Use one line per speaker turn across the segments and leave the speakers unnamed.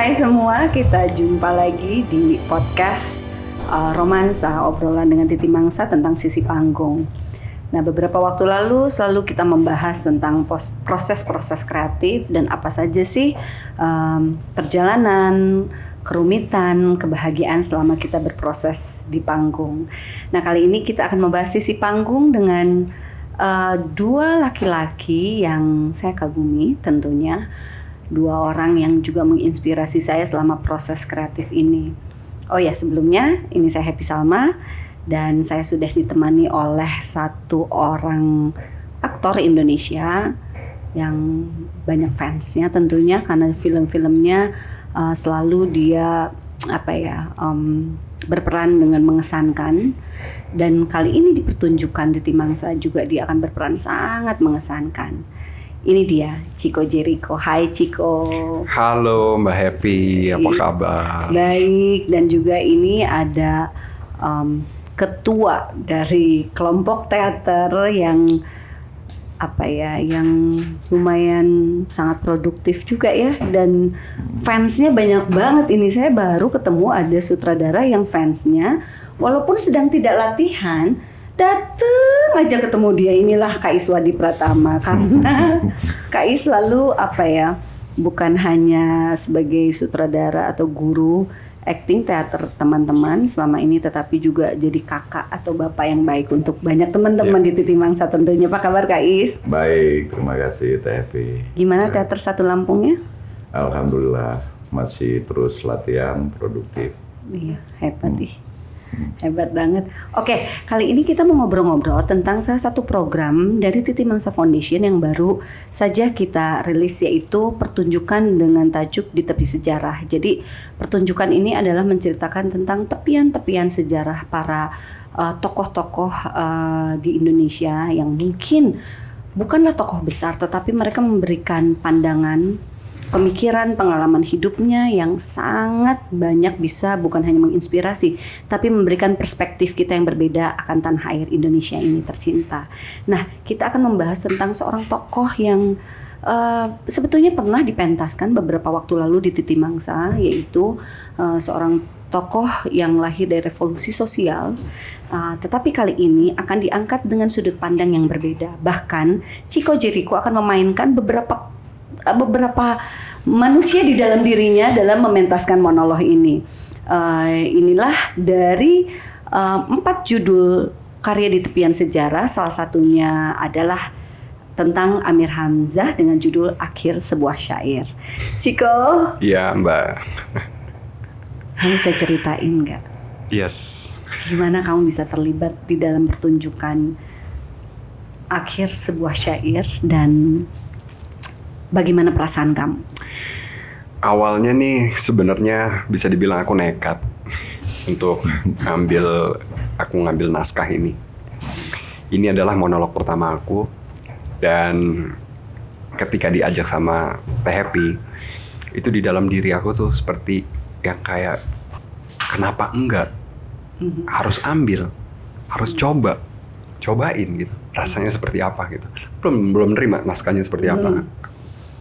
Hai semua, kita jumpa lagi di podcast uh, Romansa obrolan dengan Titi Mangsa tentang sisi panggung. Nah, beberapa waktu lalu selalu kita membahas tentang proses-proses kreatif dan apa saja sih um, perjalanan, kerumitan, kebahagiaan selama kita berproses di panggung. Nah, kali ini kita akan membahas sisi panggung dengan uh, dua laki-laki yang saya kagumi tentunya dua orang yang juga menginspirasi saya selama proses kreatif ini. Oh ya, sebelumnya ini saya Happy Salma dan saya sudah ditemani oleh satu orang aktor Indonesia yang banyak fansnya tentunya karena film-filmnya uh, selalu dia apa ya um, berperan dengan mengesankan dan kali ini di Timangsa juga dia akan berperan sangat mengesankan. Ini dia Ciko Jericho. Hai Ciko.
Halo Mbak Happy, apa kabar?
Baik dan juga ini ada um, ketua dari kelompok teater yang apa ya yang lumayan sangat produktif juga ya dan fansnya banyak banget ini saya baru ketemu ada sutradara yang fansnya walaupun sedang tidak latihan dateng aja ketemu dia inilah Kak Iswadi Pratama karena Kak Is selalu apa ya bukan hanya sebagai sutradara atau guru acting teater teman-teman selama ini tetapi juga jadi kakak atau bapak yang baik untuk banyak teman-teman ya. di Titi Mangsa tentunya. Apa kabar Kak Is?
Baik, terima kasih Teh
Gimana ya. teater Satu Lampungnya?
Alhamdulillah masih terus latihan produktif.
Iya, hebat hmm. ih. Hebat banget. Oke, kali ini kita mau ngobrol-ngobrol tentang salah satu program dari Titi Mangsa Foundation yang baru saja kita rilis yaitu pertunjukan dengan tajuk di tepi sejarah. Jadi, pertunjukan ini adalah menceritakan tentang tepian-tepian sejarah para uh, tokoh-tokoh uh, di Indonesia yang mungkin bukanlah tokoh besar tetapi mereka memberikan pandangan pemikiran, pengalaman hidupnya yang sangat banyak bisa bukan hanya menginspirasi, tapi memberikan perspektif kita yang berbeda akan tanah air Indonesia ini tercinta. Nah, kita akan membahas tentang seorang tokoh yang uh, sebetulnya pernah dipentaskan beberapa waktu lalu di Titi Mangsa, yaitu uh, seorang tokoh yang lahir dari revolusi sosial, uh, tetapi kali ini akan diangkat dengan sudut pandang yang berbeda. Bahkan Chico Jericho akan memainkan beberapa beberapa manusia di dalam dirinya dalam mementaskan monolog ini. Uh, inilah dari uh, empat judul karya di tepian sejarah. Salah satunya adalah tentang Amir Hamzah dengan judul Akhir Sebuah Syair. Ciko.
Iya Mbak.
Kamu bisa ceritain nggak?
Yes.
Gimana kamu bisa terlibat di dalam pertunjukan akhir sebuah syair dan Bagaimana perasaan kamu?
Awalnya nih sebenarnya bisa dibilang aku nekat untuk ngambil aku ngambil naskah ini. Ini adalah monolog pertama aku dan ketika diajak sama Teh Happy itu di dalam diri aku tuh seperti yang kayak kenapa enggak mhm. harus ambil harus coba cobain gitu rasanya seperti apa gitu belum belum nerima naskahnya seperti apa.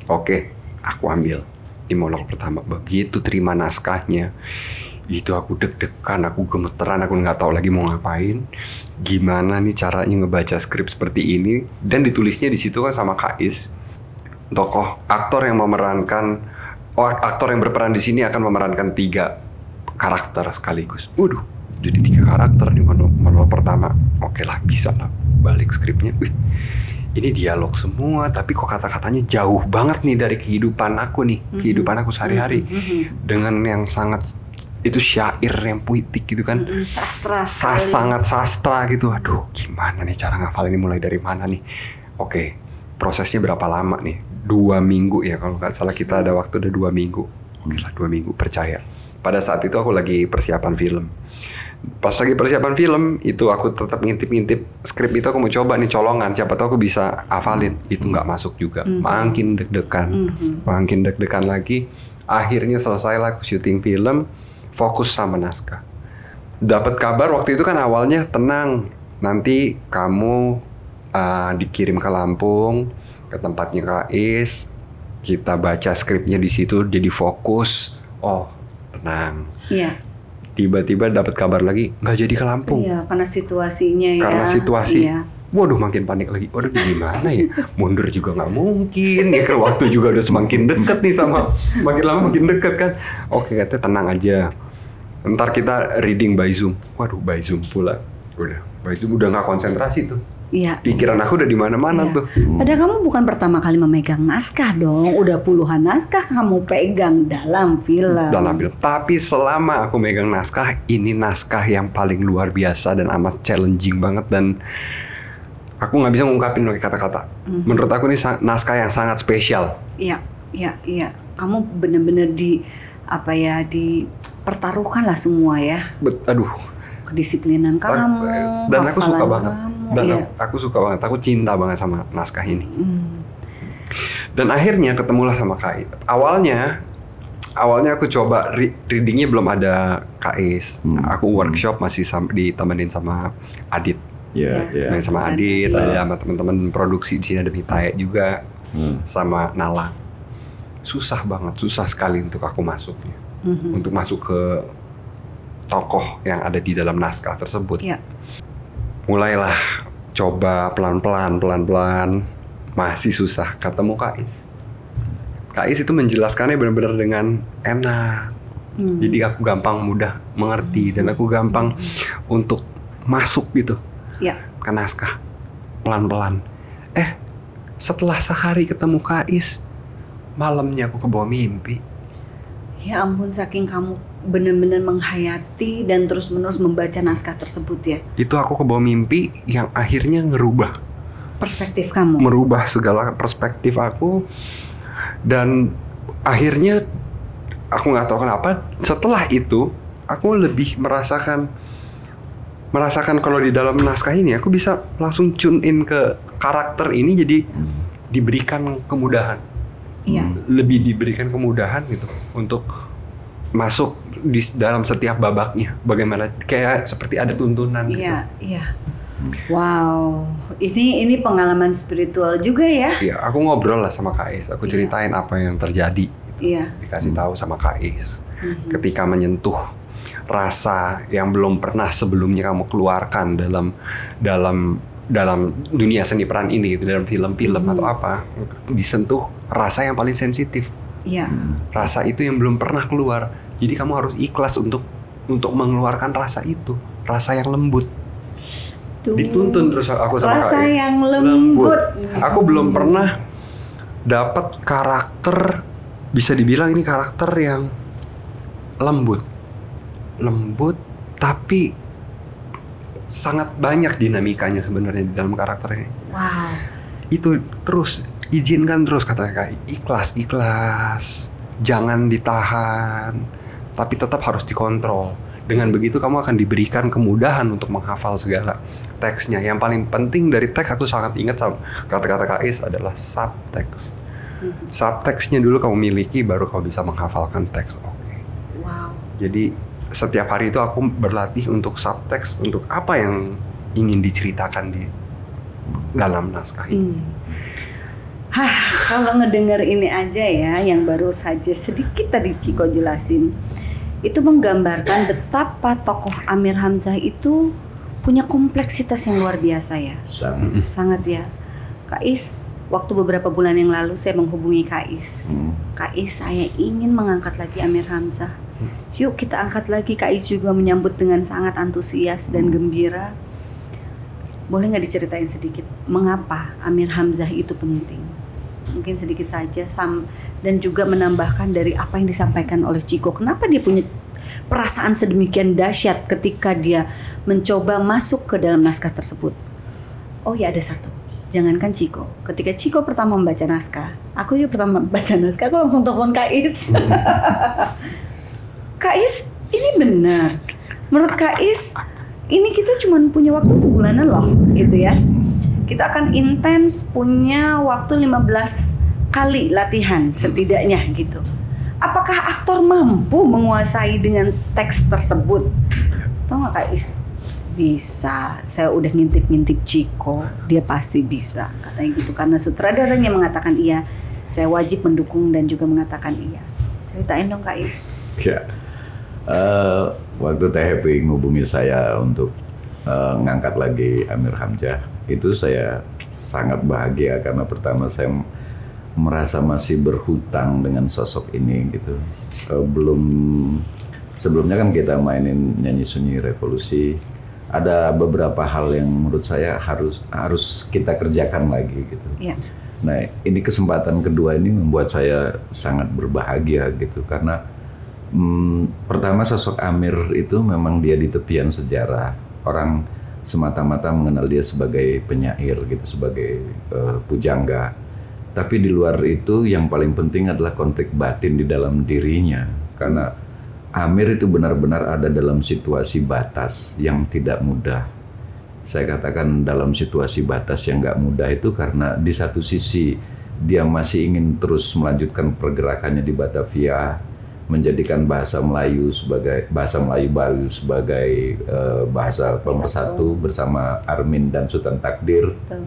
Oke, aku ambil di monolog pertama. Begitu terima naskahnya, itu aku deg-degan, aku gemeteran, aku nggak tahu lagi mau ngapain. Gimana nih caranya ngebaca skrip seperti ini? Dan ditulisnya di situ kan sama Kais, tokoh aktor yang memerankan, oh aktor yang berperan di sini akan memerankan tiga karakter sekaligus. Waduh, jadi tiga karakter di monolog, pertama. Oke lah, bisa lah balik skripnya. Wih, ini dialog semua tapi kok kata-katanya jauh banget nih dari kehidupan aku nih mm-hmm. kehidupan aku sehari-hari. Mm-hmm. dengan yang sangat itu syair yang puitik gitu kan.
Mm-hmm. sastra
Sa sangat sastra gitu. Aduh gimana nih cara ngafal ini mulai dari mana nih? Oke prosesnya berapa lama nih? Dua minggu ya kalau nggak salah kita ada waktu udah dua minggu. Oke lah dua minggu percaya. Pada saat itu aku lagi persiapan film pas lagi persiapan film itu aku tetap ngintip-ngintip skrip itu aku mau coba nih colongan siapa tahu aku bisa hafalin itu nggak masuk juga mm -hmm. makin deg-degan mm -hmm. makin deg-degan lagi akhirnya selesai lah aku syuting film fokus sama naskah dapat kabar waktu itu kan awalnya tenang nanti kamu uh, dikirim ke Lampung ke tempatnya Kak Is kita baca skripnya di situ jadi fokus oh tenang.
Iya.
Tiba-tiba dapat kabar lagi nggak jadi ke Lampung.
Iya, karena situasinya ya.
Karena situasi.
Iya.
Waduh makin panik lagi. Waduh gimana ya? Mundur juga nggak mungkin. Ya waktu juga udah semakin deket nih sama makin lama makin deket kan. Oke katanya tenang aja. Ntar kita reading by Zoom. Waduh by Zoom pula. Udah by Zoom udah nggak konsentrasi tuh.
Iya.
Pikiran aku udah di mana-mana
Iya.
tuh.
Padahal kamu bukan pertama kali memegang naskah dong. Udah puluhan naskah kamu pegang dalam film.
dalam film. Tapi selama aku megang naskah, ini naskah yang paling luar biasa dan amat challenging banget dan aku nggak bisa ngungkapin pakai kata-kata. Menurut aku ini naskah yang sangat spesial.
Iya, iya, iya. Kamu bener-bener di apa ya dipertaruhkan lah semua ya
Bet- aduh,
kedisiplinan kamu.
dan aku suka banget.
kamu,
Dan
iya.
aku, aku suka banget. Aku cinta banget sama naskah ini.
Hmm.
Dan akhirnya ketemulah sama Kais. Awalnya, awalnya aku coba re- readingnya belum ada Kais.
Hmm.
Aku workshop masih sam- ditemenin sama Adit.
Iya,
Ya.
iya.
main sama. Adit,
Iya.
ada sama teman-teman produksi di sini ada Mitae juga
Hmm.
sama Nala. Susah banget, susah sekali untuk aku masuknya.
Mhm.
Untuk masuk ke tokoh yang ada di dalam naskah tersebut.
Iya.
Mulailah coba pelan-pelan, pelan-pelan. Masih susah ketemu Kais. Kais itu menjelaskannya benar-benar dengan enak.
Hmm.
Jadi aku gampang mudah mengerti dan aku gampang untuk masuk gitu
Iya.
ke naskah pelan-pelan. Eh, setelah sehari ketemu Kais, malamnya aku ke bawah mimpi.
Ya ampun saking kamu benar-benar menghayati dan terus-menerus membaca naskah tersebut ya.
Itu aku ke bawah mimpi yang akhirnya ngerubah,
Perspektif kamu.
merubah segala perspektif aku dan akhirnya aku nggak tahu kenapa setelah itu aku lebih merasakan merasakan kalau di dalam naskah ini aku bisa langsung tune in ke karakter ini jadi diberikan kemudahan
Iya.
lebih diberikan kemudahan gitu untuk masuk di dalam setiap babaknya bagaimana kayak seperti ada tuntunan gitu.
Iya, iya. Wow, ini ini pengalaman spiritual juga ya.
Iya, aku ngobrol lah sama Kais, aku
Iya.
ceritain apa yang terjadi gitu.
Iya.
Dikasih tahu sama Kais
Mhm.
ketika menyentuh rasa yang belum pernah sebelumnya kamu keluarkan dalam dalam dalam dunia seni peran ini gitu, dalam film-film
Hmm.
atau apa disentuh rasa yang paling sensitif.
Iya.
rasa itu yang belum pernah keluar. Jadi kamu harus ikhlas untuk untuk mengeluarkan rasa itu, rasa yang lembut.
Tuh.
Dituntun terus aku sama
Rasa
Kak.
yang lembut.
Aku belum pernah dapat karakter bisa dibilang ini karakter yang lembut. Lembut tapi sangat banyak dinamikanya sebenarnya di dalam karakter ini
Wow.
itu terus izinkan terus katanya kak ikhlas ikhlas jangan ditahan tapi tetap harus dikontrol. Dengan begitu kamu akan diberikan kemudahan untuk menghafal segala teksnya. Yang paling penting dari teks aku sangat ingat sama kata-kata Kais adalah subtext.
Mhm.
subtextnya dulu kamu miliki baru kamu bisa menghafalkan teks. Oke.
Wow.
jadi setiap hari itu aku berlatih untuk subtext untuk apa yang ingin diceritakan di dalam naskah ini.
Hmm. Hah, kalau ngedenger ini aja ya, yang baru saja sedikit tadi Ciko jelasin, itu menggambarkan betapa tokoh Amir Hamzah itu punya kompleksitas yang luar biasa ya,
Sang.
sangat ya. Kais, waktu beberapa bulan yang lalu saya menghubungi Kais.
Hmm.
Kais, saya ingin mengangkat lagi Amir Hamzah. Yuk kita angkat lagi. Kais juga menyambut dengan sangat antusias dan gembira. Boleh nggak diceritain sedikit mengapa Amir Hamzah itu penting? Mungkin sedikit saja sam dan juga menambahkan dari apa yang disampaikan oleh Ciko. Kenapa dia punya perasaan sedemikian dahsyat ketika dia mencoba masuk ke dalam naskah tersebut? Oh ya ada satu. Jangankan Ciko. Ketika Ciko pertama membaca naskah, aku juga pertama membaca naskah, aku langsung telepon Kais. Kais, ini benar. Menurut Kais, ini kita cuma punya waktu sebulanan loh, gitu ya. Kita akan intens punya waktu 15 kali latihan setidaknya gitu. Apakah aktor mampu menguasai dengan teks tersebut? Tahu nggak Kais? Bisa. Saya udah ngintip-ngintip Ciko, dia pasti bisa. Katanya gitu karena sutradaranya mengatakan iya. Saya wajib mendukung dan juga mengatakan iya. Ceritain dong Kais.
Ya, Eh, waktu Teh Happy ngubungi saya untuk eh, ngangkat lagi Amir Hamzah, itu saya sangat bahagia karena pertama saya merasa masih berhutang dengan sosok ini gitu. Eh, belum sebelumnya kan kita mainin nyanyi sunyi revolusi, ada beberapa hal yang menurut saya harus harus kita kerjakan lagi gitu.
Iya.
Nah, ini kesempatan kedua ini membuat saya sangat berbahagia gitu karena hmm, pertama sosok Amir itu memang dia di tepian sejarah. Orang semata-mata mengenal dia sebagai penyair gitu, sebagai eh, pujangga. Tapi di luar itu yang paling penting adalah konflik batin di dalam dirinya karena Amir itu benar-benar ada dalam situasi batas yang tidak mudah saya katakan dalam situasi batas yang nggak mudah itu karena di satu sisi dia masih ingin terus melanjutkan pergerakannya di Batavia menjadikan bahasa Melayu sebagai bahasa Melayu baru sebagai eh, bahasa pemersatu bersama Armin dan Sultan Takdir.
Betul.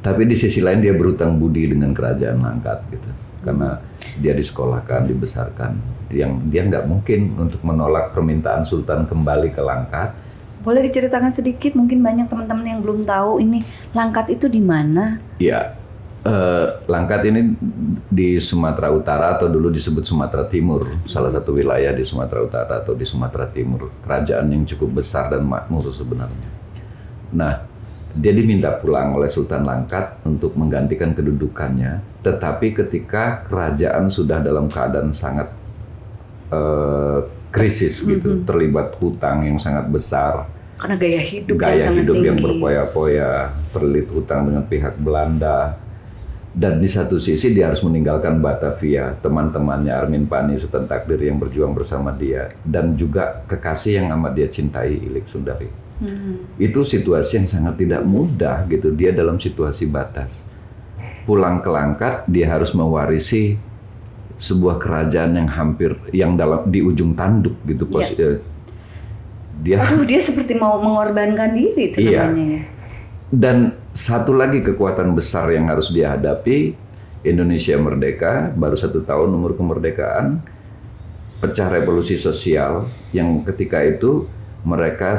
tapi di sisi lain dia berutang budi dengan kerajaan Langkat gitu. Karena dia disekolahkan dibesarkan. Yang dia nggak mungkin untuk menolak permintaan Sultan kembali ke Langkat.
Boleh diceritakan sedikit? Mungkin banyak teman-teman yang belum tahu ini Langkat itu di mana?
Ya, eh, Langkat ini di Sumatera Utara atau dulu disebut Sumatera Timur, salah satu wilayah di Sumatera Utara atau di Sumatera Timur, kerajaan yang cukup besar dan makmur sebenarnya. Nah, dia diminta pulang oleh Sultan Langkat untuk menggantikan kedudukannya, tetapi ketika kerajaan sudah dalam keadaan sangat eh, krisis gitu, terlibat hutang yang sangat besar,
Karena gaya hidup yang
gaya hidup
tinggi.
yang berpoya-poya, terlilit hutang dengan pihak Belanda. Dan di satu sisi dia harus meninggalkan Batavia, teman-temannya Armin Pani, Sultan Takdir yang berjuang bersama dia, dan juga kekasih yang amat dia cintai, Ilik Sundari.
Hmm.
Itu situasi yang sangat tidak mudah gitu, dia dalam situasi batas. Pulang ke Langkat, dia harus mewarisi sebuah kerajaan yang hampir yang dalam di ujung tanduk gitu
Iya.
pos- eh, dia
Aduh, dia seperti mau mengorbankan diri itu
Iya.
namanya ya.
Dan satu lagi kekuatan besar yang harus dihadapi Indonesia merdeka baru satu tahun umur kemerdekaan pecah revolusi sosial yang ketika itu mereka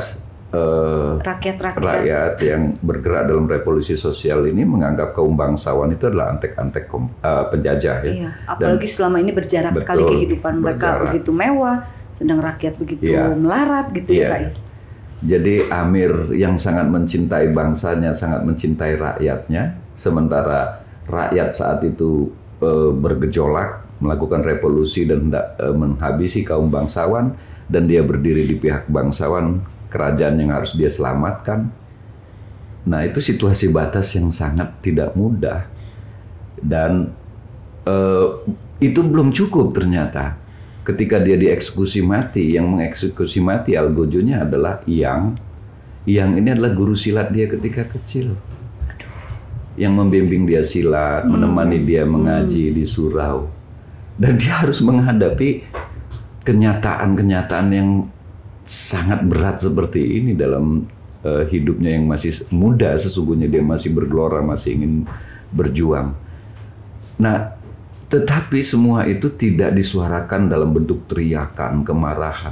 eh,
Rakyat-rakyat.
rakyat yang bergerak dalam revolusi sosial ini menganggap kaum bangsawan itu adalah antek-antek eh, penjajah ya.
Iya, apalagi selama ini berjarak sekali
Betul,
kehidupan mereka
berjarak.
begitu mewah, sedang rakyat begitu
Iya.
melarat gitu
Iya.
ya, Kak Is.
Jadi Amir yang sangat mencintai bangsanya, sangat mencintai rakyatnya, sementara rakyat saat itu eh, bergejolak, melakukan revolusi dan hendak eh, menghabisi kaum bangsawan, dan dia berdiri di pihak bangsawan, kerajaan yang harus dia selamatkan. Nah itu situasi batas yang sangat tidak mudah, dan eh, itu belum cukup ternyata. Ketika dia dieksekusi mati, yang mengeksekusi mati algojonya adalah Yang. Yang ini adalah guru silat dia ketika kecil. Yang membimbing dia silat, menemani dia mengaji di surau. Dan dia harus menghadapi kenyataan-kenyataan yang sangat berat seperti ini dalam eh, hidupnya yang masih muda sesungguhnya dia masih bergelora, masih ingin berjuang. Nah, tetapi semua itu tidak disuarakan dalam bentuk teriakan, kemarahan.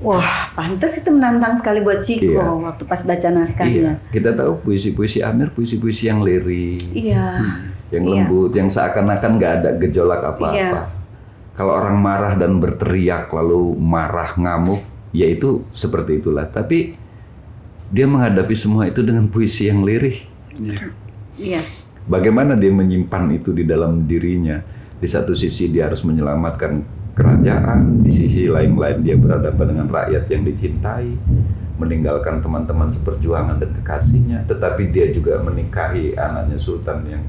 Wah, pantas itu menantang sekali buat Ciko
Iya.
waktu pas baca naskahnya.
Iya, kita tahu puisi-puisi Amir, puisi-puisi yang lirik,
Iya.
yang
Iya.
lembut, yang seakan-akan nggak ada gejolak apa-apa.
Iya.
Kalau orang marah dan berteriak lalu marah ngamuk, ya itu seperti itulah. Tapi dia menghadapi semua itu dengan puisi yang lirih.
Iya.
Bagaimana dia menyimpan itu di dalam dirinya? Di satu sisi dia harus menyelamatkan kerajaan, di sisi lain-lain dia berhadapan dengan rakyat yang dicintai, meninggalkan teman-teman seperjuangan dan kekasihnya, tetapi dia juga menikahi anaknya Sultan yang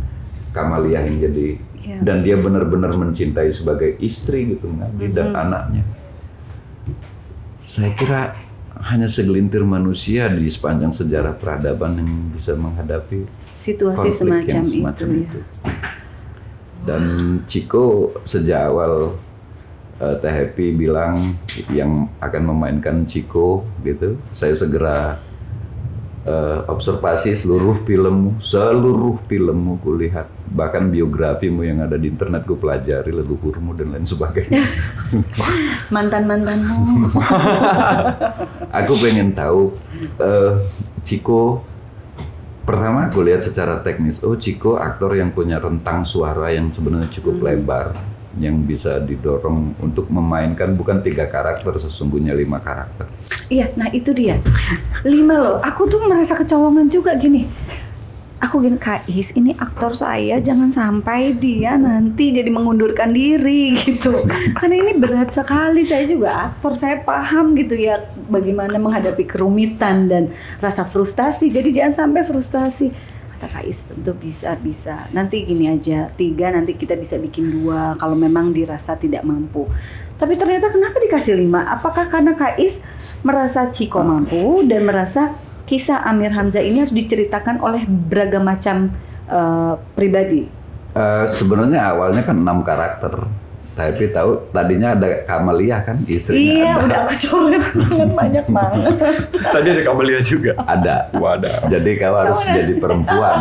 Kamaliah yang jadi
Iya.
dan dia benar-benar mencintai sebagai istri gitu mengabdi dan anaknya. Saya kira hanya segelintir manusia di sepanjang sejarah peradaban yang bisa menghadapi
Situasi
konflik
semacam,
yang semacam
itu,
itu.
ya.
Dan Ciko sejak awal eh, Teh Happy bilang yang akan memainkan Ciko gitu, saya segera eh, observasi seluruh filmmu, seluruh filmmu kulihat, bahkan biografimu yang ada di internet gue pelajari leluhurmu dan lain sebagainya.
Mantan mantanmu.
aku pengen tahu eh, Ciko pertama aku lihat secara teknis oh Ciko aktor yang punya rentang suara yang sebenarnya cukup lebar yang bisa didorong untuk memainkan bukan tiga karakter sesungguhnya lima karakter
Iya, nah itu dia. Lima loh. Aku tuh merasa kecolongan juga gini. Aku gini, Kak Is, ini aktor saya jangan sampai dia nanti jadi mengundurkan diri gitu. Karena ini berat sekali. Saya juga aktor, saya paham gitu ya bagaimana menghadapi kerumitan dan rasa frustasi. Jadi jangan sampai frustasi. Kata Kak Is, tentu bisa, bisa. Nanti gini aja, tiga nanti kita bisa bikin dua kalau memang dirasa tidak mampu. Tapi ternyata kenapa dikasih lima? Apakah karena Kak Is merasa Ciko mampu dan merasa kisah Amir Hamzah ini harus diceritakan oleh beragam macam eh, pribadi?
Eh, sebenarnya awalnya kan enam karakter tapi tahu tadinya ada Kamalia kan istrinya
Iya,
ada.
udah aku coret sangat banyak banget.
Tadi ada Kamelia juga.
ada
Wadah.
jadi kau harus jadi perempuan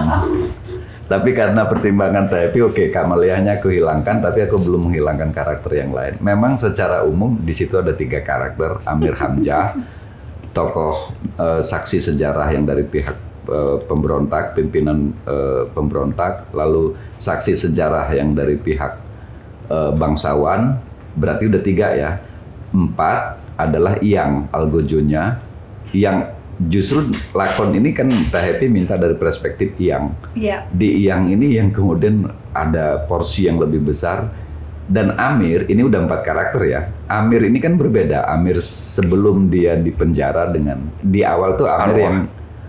tapi karena pertimbangan tapi oke Kamaliahnya aku hilangkan tapi aku belum menghilangkan karakter yang lain memang secara umum di situ ada tiga karakter Amir Hamzah tokoh eh, saksi sejarah yang dari pihak eh, pemberontak pimpinan eh, pemberontak lalu saksi sejarah yang dari pihak eh, bangsawan berarti udah tiga ya. Empat adalah Iyang Algojonya. Yang justru lakon ini kan Teh Happy minta dari perspektif Iyang
Iya.
di Iyang ini yang kemudian ada porsi yang lebih besar dan Amir ini udah empat karakter ya Amir ini kan berbeda Amir sebelum dia di penjara dengan di awal tuh Amir
Arwah.
yang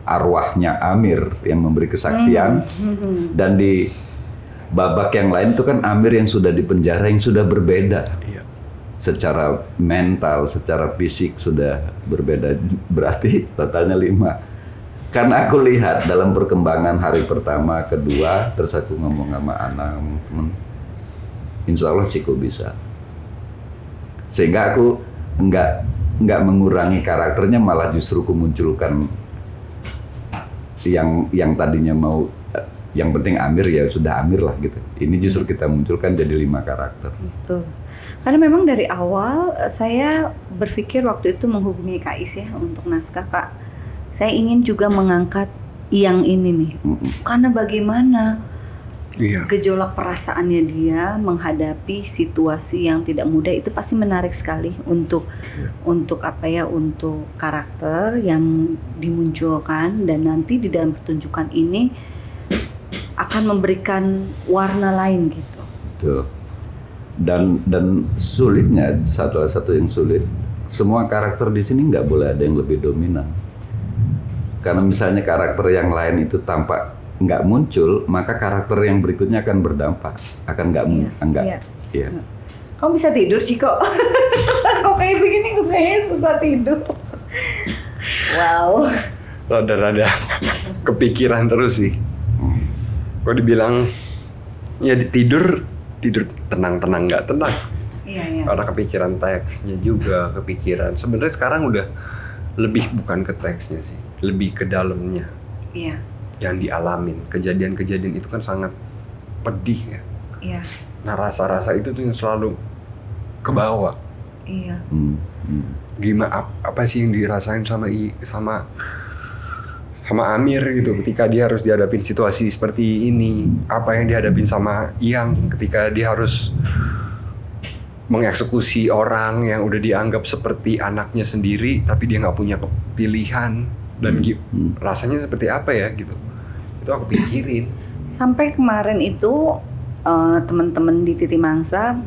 arwahnya Amir yang memberi kesaksian dan di babak yang lain tuh kan Amir yang sudah di penjara yang sudah berbeda
Iya.
secara mental, secara fisik sudah berbeda. Berarti totalnya lima. Karena aku lihat dalam perkembangan hari pertama, kedua, terus aku ngomong sama anak, ngomong temen, insya Allah Ciko bisa. Sehingga aku nggak nggak mengurangi karakternya, malah justru aku munculkan yang yang tadinya mau yang penting Amir ya sudah Amir lah gitu. Ini justru kita munculkan jadi lima karakter.
Betul. Karena memang dari awal eh, saya berpikir waktu itu menghubungi Kak Is ya untuk naskah Kak. Saya ingin juga mengangkat yang ini nih. Karena bagaimana
Iya.
gejolak perasaannya dia menghadapi situasi yang tidak mudah itu pasti menarik sekali untuk untuk apa ya untuk karakter yang dimunculkan dan nanti di dalam pertunjukan ini akan memberikan warna lain gitu.
Betul. Dan dan sulitnya satu satu yang sulit semua karakter di sini nggak boleh ada yang lebih dominan. Karena misalnya karakter yang lain itu tampak nggak muncul, maka karakter yang berikutnya akan berdampak, akan nggak mu-
Iya,
nggak.
iya.
Iya.
Kamu bisa tidur sih kok. kok kayak begini kok kayaknya susah tidur. Wow.
Rada-rada kepikiran terus sih. Kok dibilang ya tidur tidur tenang-tenang nggak tenang.
Iya iya.
Karena kepikiran teksnya juga kepikiran. Sebenarnya sekarang udah lebih bukan ke teksnya sih, lebih ke dalamnya
Iya
yang dialamin. Kejadian-kejadian itu kan sangat pedih ya.
iya
Nah rasa-rasa itu tuh yang selalu ke bawah.
iya.
Hmm, hmm.
Gimana ap- apa sih yang dirasain sama I- sama sama Amir gitu ketika dia harus dihadapin situasi seperti ini apa yang dihadapin sama Iyang ketika dia harus mengeksekusi orang yang udah dianggap seperti anaknya sendiri tapi dia nggak punya pilihan dan gi-
Hmm.
rasanya seperti apa ya gitu itu aku pikirin
Sampai kemarin itu eh, teman-teman di Titi Mangsa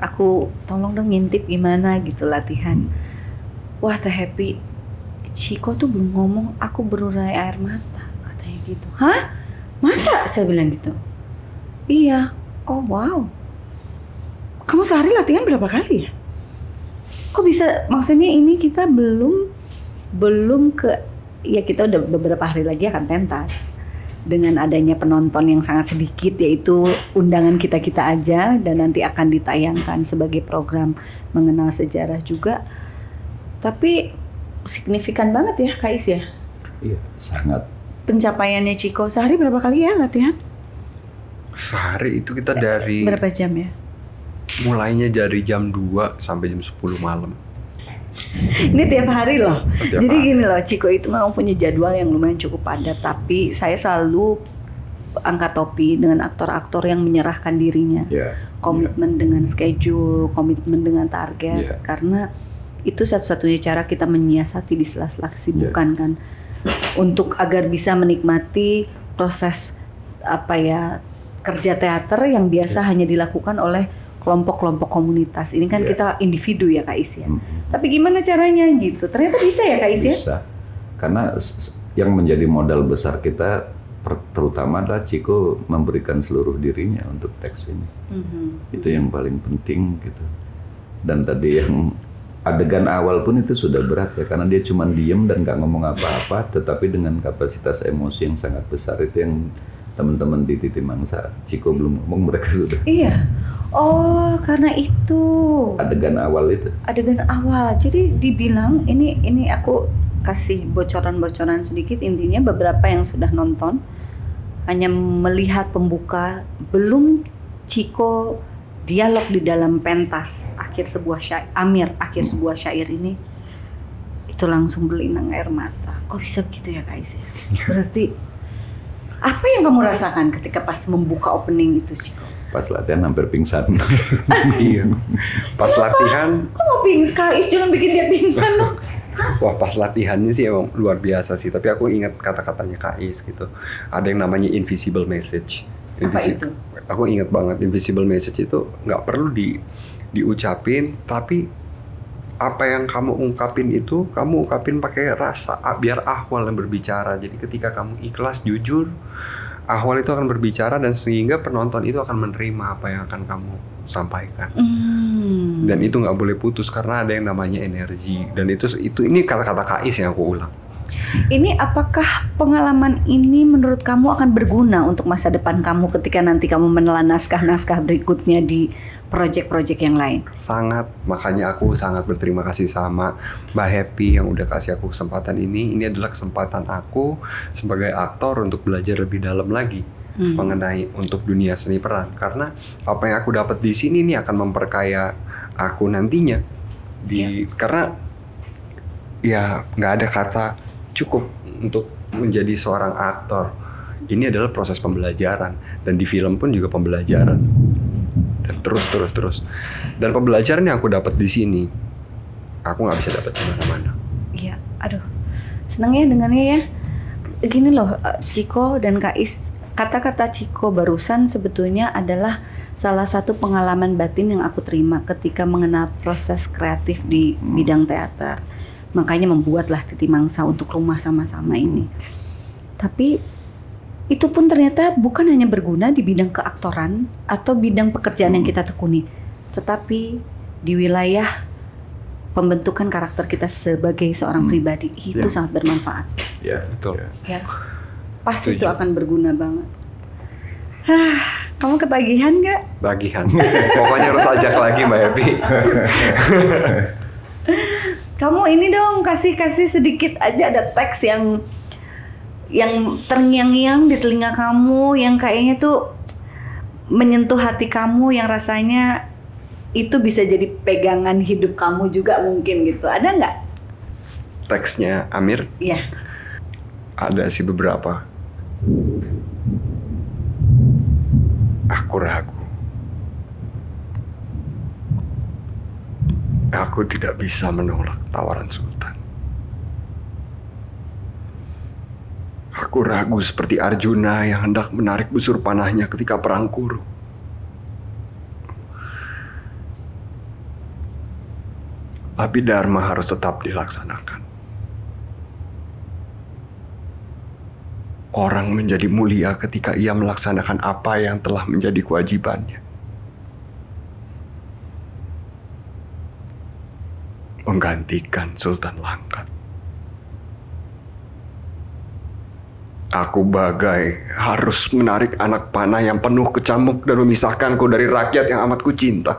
aku tolong dong ngintip gimana gitu latihan. Wah teh happy. Ciko tuh belum ngomong aku berurai air mata katanya gitu. Hah? Masa? Saya bilang gitu. Iya. Oh wow. Kamu sehari latihan berapa kali ya? Kok bisa? Maksudnya ini kita belum belum ke ya kita udah beberapa hari lagi akan pentas dengan adanya penonton yang sangat sedikit yaitu undangan kita kita aja dan nanti akan ditayangkan sebagai program mengenal sejarah juga tapi signifikan banget ya Kak Is ya
Iya, sangat.
Pencapaiannya Ciko sehari berapa kali ya latihan?
Sehari itu kita dari
Berapa jam ya?
mulainya dari jam 2 sampai jam 10 malam.
Ini tiap hari loh.
Tiap
Jadi
hari.
gini loh, Ciko itu memang punya jadwal yang lumayan cukup padat, tapi saya selalu angkat topi dengan aktor-aktor yang menyerahkan dirinya.
Ya.
Komitmen dengan schedule, komitmen dengan target,
Iya.
karena itu satu-satunya cara kita menyiasati di sela-sela kesibukan
Iya.
kan. Untuk agar bisa menikmati proses apa ya kerja teater yang biasa hanya dilakukan oleh kelompok-kelompok komunitas. Ini kan
Iya.
kita individu ya Kak Is ya.
Mm.
Tapi gimana caranya gitu? Ternyata bisa ya Kak Is ya?
Bisa. Karena yang menjadi modal besar kita terutama adalah Ciko memberikan seluruh dirinya untuk teks ini.
Mhm.
Itu yang paling penting gitu. Dan tadi yang adegan awal pun itu sudah berat ya karena dia cuma diem dan nggak ngomong apa-apa tetapi dengan kapasitas emosi yang sangat besar itu yang teman-teman di Titi Mangsa Ciko belum ngomong mereka sudah
Iya. Oh, karena itu
adegan awal itu
adegan awal. Jadi dibilang ini ini aku kasih bocoran-bocoran sedikit intinya beberapa yang sudah nonton hanya melihat pembuka belum Ciko dialog di dalam pentas akhir sebuah syair Amir akhir sebuah syair ini itu langsung belinang air mata. Kok bisa begitu ya Kak ya? Berarti apa yang kamu rasakan ketika pas membuka opening itu Ciko?
pas latihan hampir pingsan
iya. Pas latihan,
Kok mau pingsan? Kak Is jangan bikin dia pingsan dong.
wah pas latihannya sih emang luar biasa sih. Tapi aku ingat kata-katanya Kais gitu. Ada yang namanya invisible message.
Apa
Invisi-
itu?
Aku ingat banget invisible message itu nggak perlu di diucapin, tapi apa yang kamu ungkapin itu kamu ungkapin pakai rasa ah, biar ahwal yang berbicara. Jadi ketika kamu ikhlas jujur, ahwal itu akan berbicara dan sehingga penonton itu akan menerima apa yang akan kamu sampaikan.
Hmm.
dan itu nggak boleh putus karena ada yang namanya energi dan itu itu ini kata-kata Kais yang aku ulang
Ini apakah pengalaman ini menurut kamu akan berguna untuk masa depan kamu ketika nanti kamu menelan naskah-naskah berikutnya di proyek-proyek yang lain?
sangat makanya aku sangat berterima kasih sama Mbak Happy yang udah kasih aku kesempatan ini. Ini adalah kesempatan aku sebagai aktor untuk belajar lebih dalam lagi
Hmm.
mengenai untuk dunia seni peran. Karena apa yang aku dapat di sini ini akan memperkaya aku nantinya. Di karena ya nggak ada kata cukup untuk menjadi seorang aktor. Ini adalah proses pembelajaran. Dan di film pun juga pembelajaran dan terus terus terus dan pembelajaran yang aku dapat di sini aku nggak bisa dapat di mana-mana
Iya, aduh, seneng ya dengannya ya. Gini loh, eh, Ciko dan Kais, kata-kata Ciko barusan sebetulnya adalah salah satu pengalaman batin yang aku terima ketika mengenal proses kreatif di bidang teater. Makanya membuatlah Titi Mangsa untuk rumah sama-sama ini. Tapi itu pun ternyata bukan hanya berguna di bidang keaktoran atau bidang pekerjaan yang kita tekuni, tetapi di wilayah pembentukan karakter kita sebagai seorang pribadi itu
Ya.
sangat bermanfaat.
ya
betul
Ya, pasti itu akan berguna banget. Hah, kamu ketagihan nggak?
tagihan pokoknya harus ajak lagi Mbak Happy
Kamu ini dong kasih kasih sedikit aja ada teks yang yang terngiang-ngiang di telinga kamu yang kayaknya tuh menyentuh hati kamu yang rasanya itu bisa jadi pegangan hidup kamu juga mungkin gitu. Ada nggak?
teksnya Amir
Iya.
ada sih beberapa aku ragu aku tidak bisa menolak tawaran Sultan aku ragu seperti Arjuna yang hendak menarik busur panahnya ketika perang kuru Abhidharma harus tetap dilaksanakan Orang menjadi mulia ketika ia melaksanakan apa yang telah menjadi kewajibannya. Menggantikan Sultan Langkat. Aku bagai harus menarik anak panah yang penuh kecamuk dan memisahkanku dari rakyat yang amat kucinta.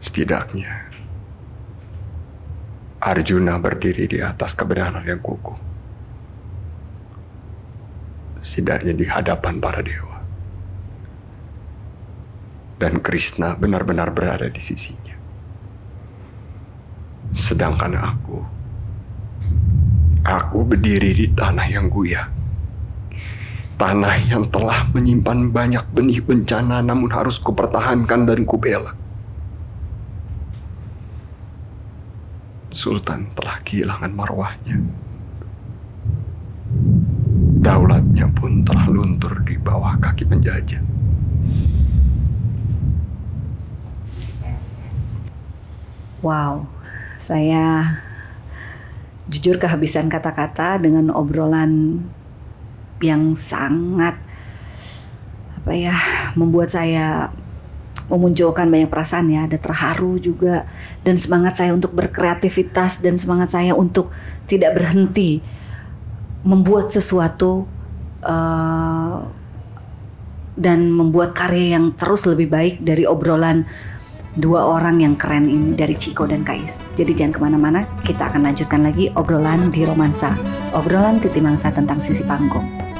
Setidaknya, Arjuna berdiri di atas kebenaran yang kukuh. Setidaknya di hadapan para dewa. Dan Krishna benar-benar berada di sisinya. Sedangkan aku, aku berdiri di tanah yang guyah. Tanah yang telah menyimpan banyak benih bencana namun harus kupertahankan dan kubela. Sultan telah kehilangan marwahnya. Daulatnya pun telah luntur di bawah kaki penjajah.
Wow, saya jujur kehabisan kata-kata dengan obrolan yang sangat apa ya membuat saya memunculkan banyak perasaan ya. Ada terharu juga. Dan semangat saya untuk berkreativitas dan semangat saya untuk tidak berhenti membuat sesuatu uh, dan membuat karya yang terus lebih baik dari obrolan dua orang yang keren ini dari Ciko dan Kais. Jadi jangan ke mana-mana, kita akan lanjutkan lagi obrolan di romansa, obrolan titi mangsa tentang sisi panggung.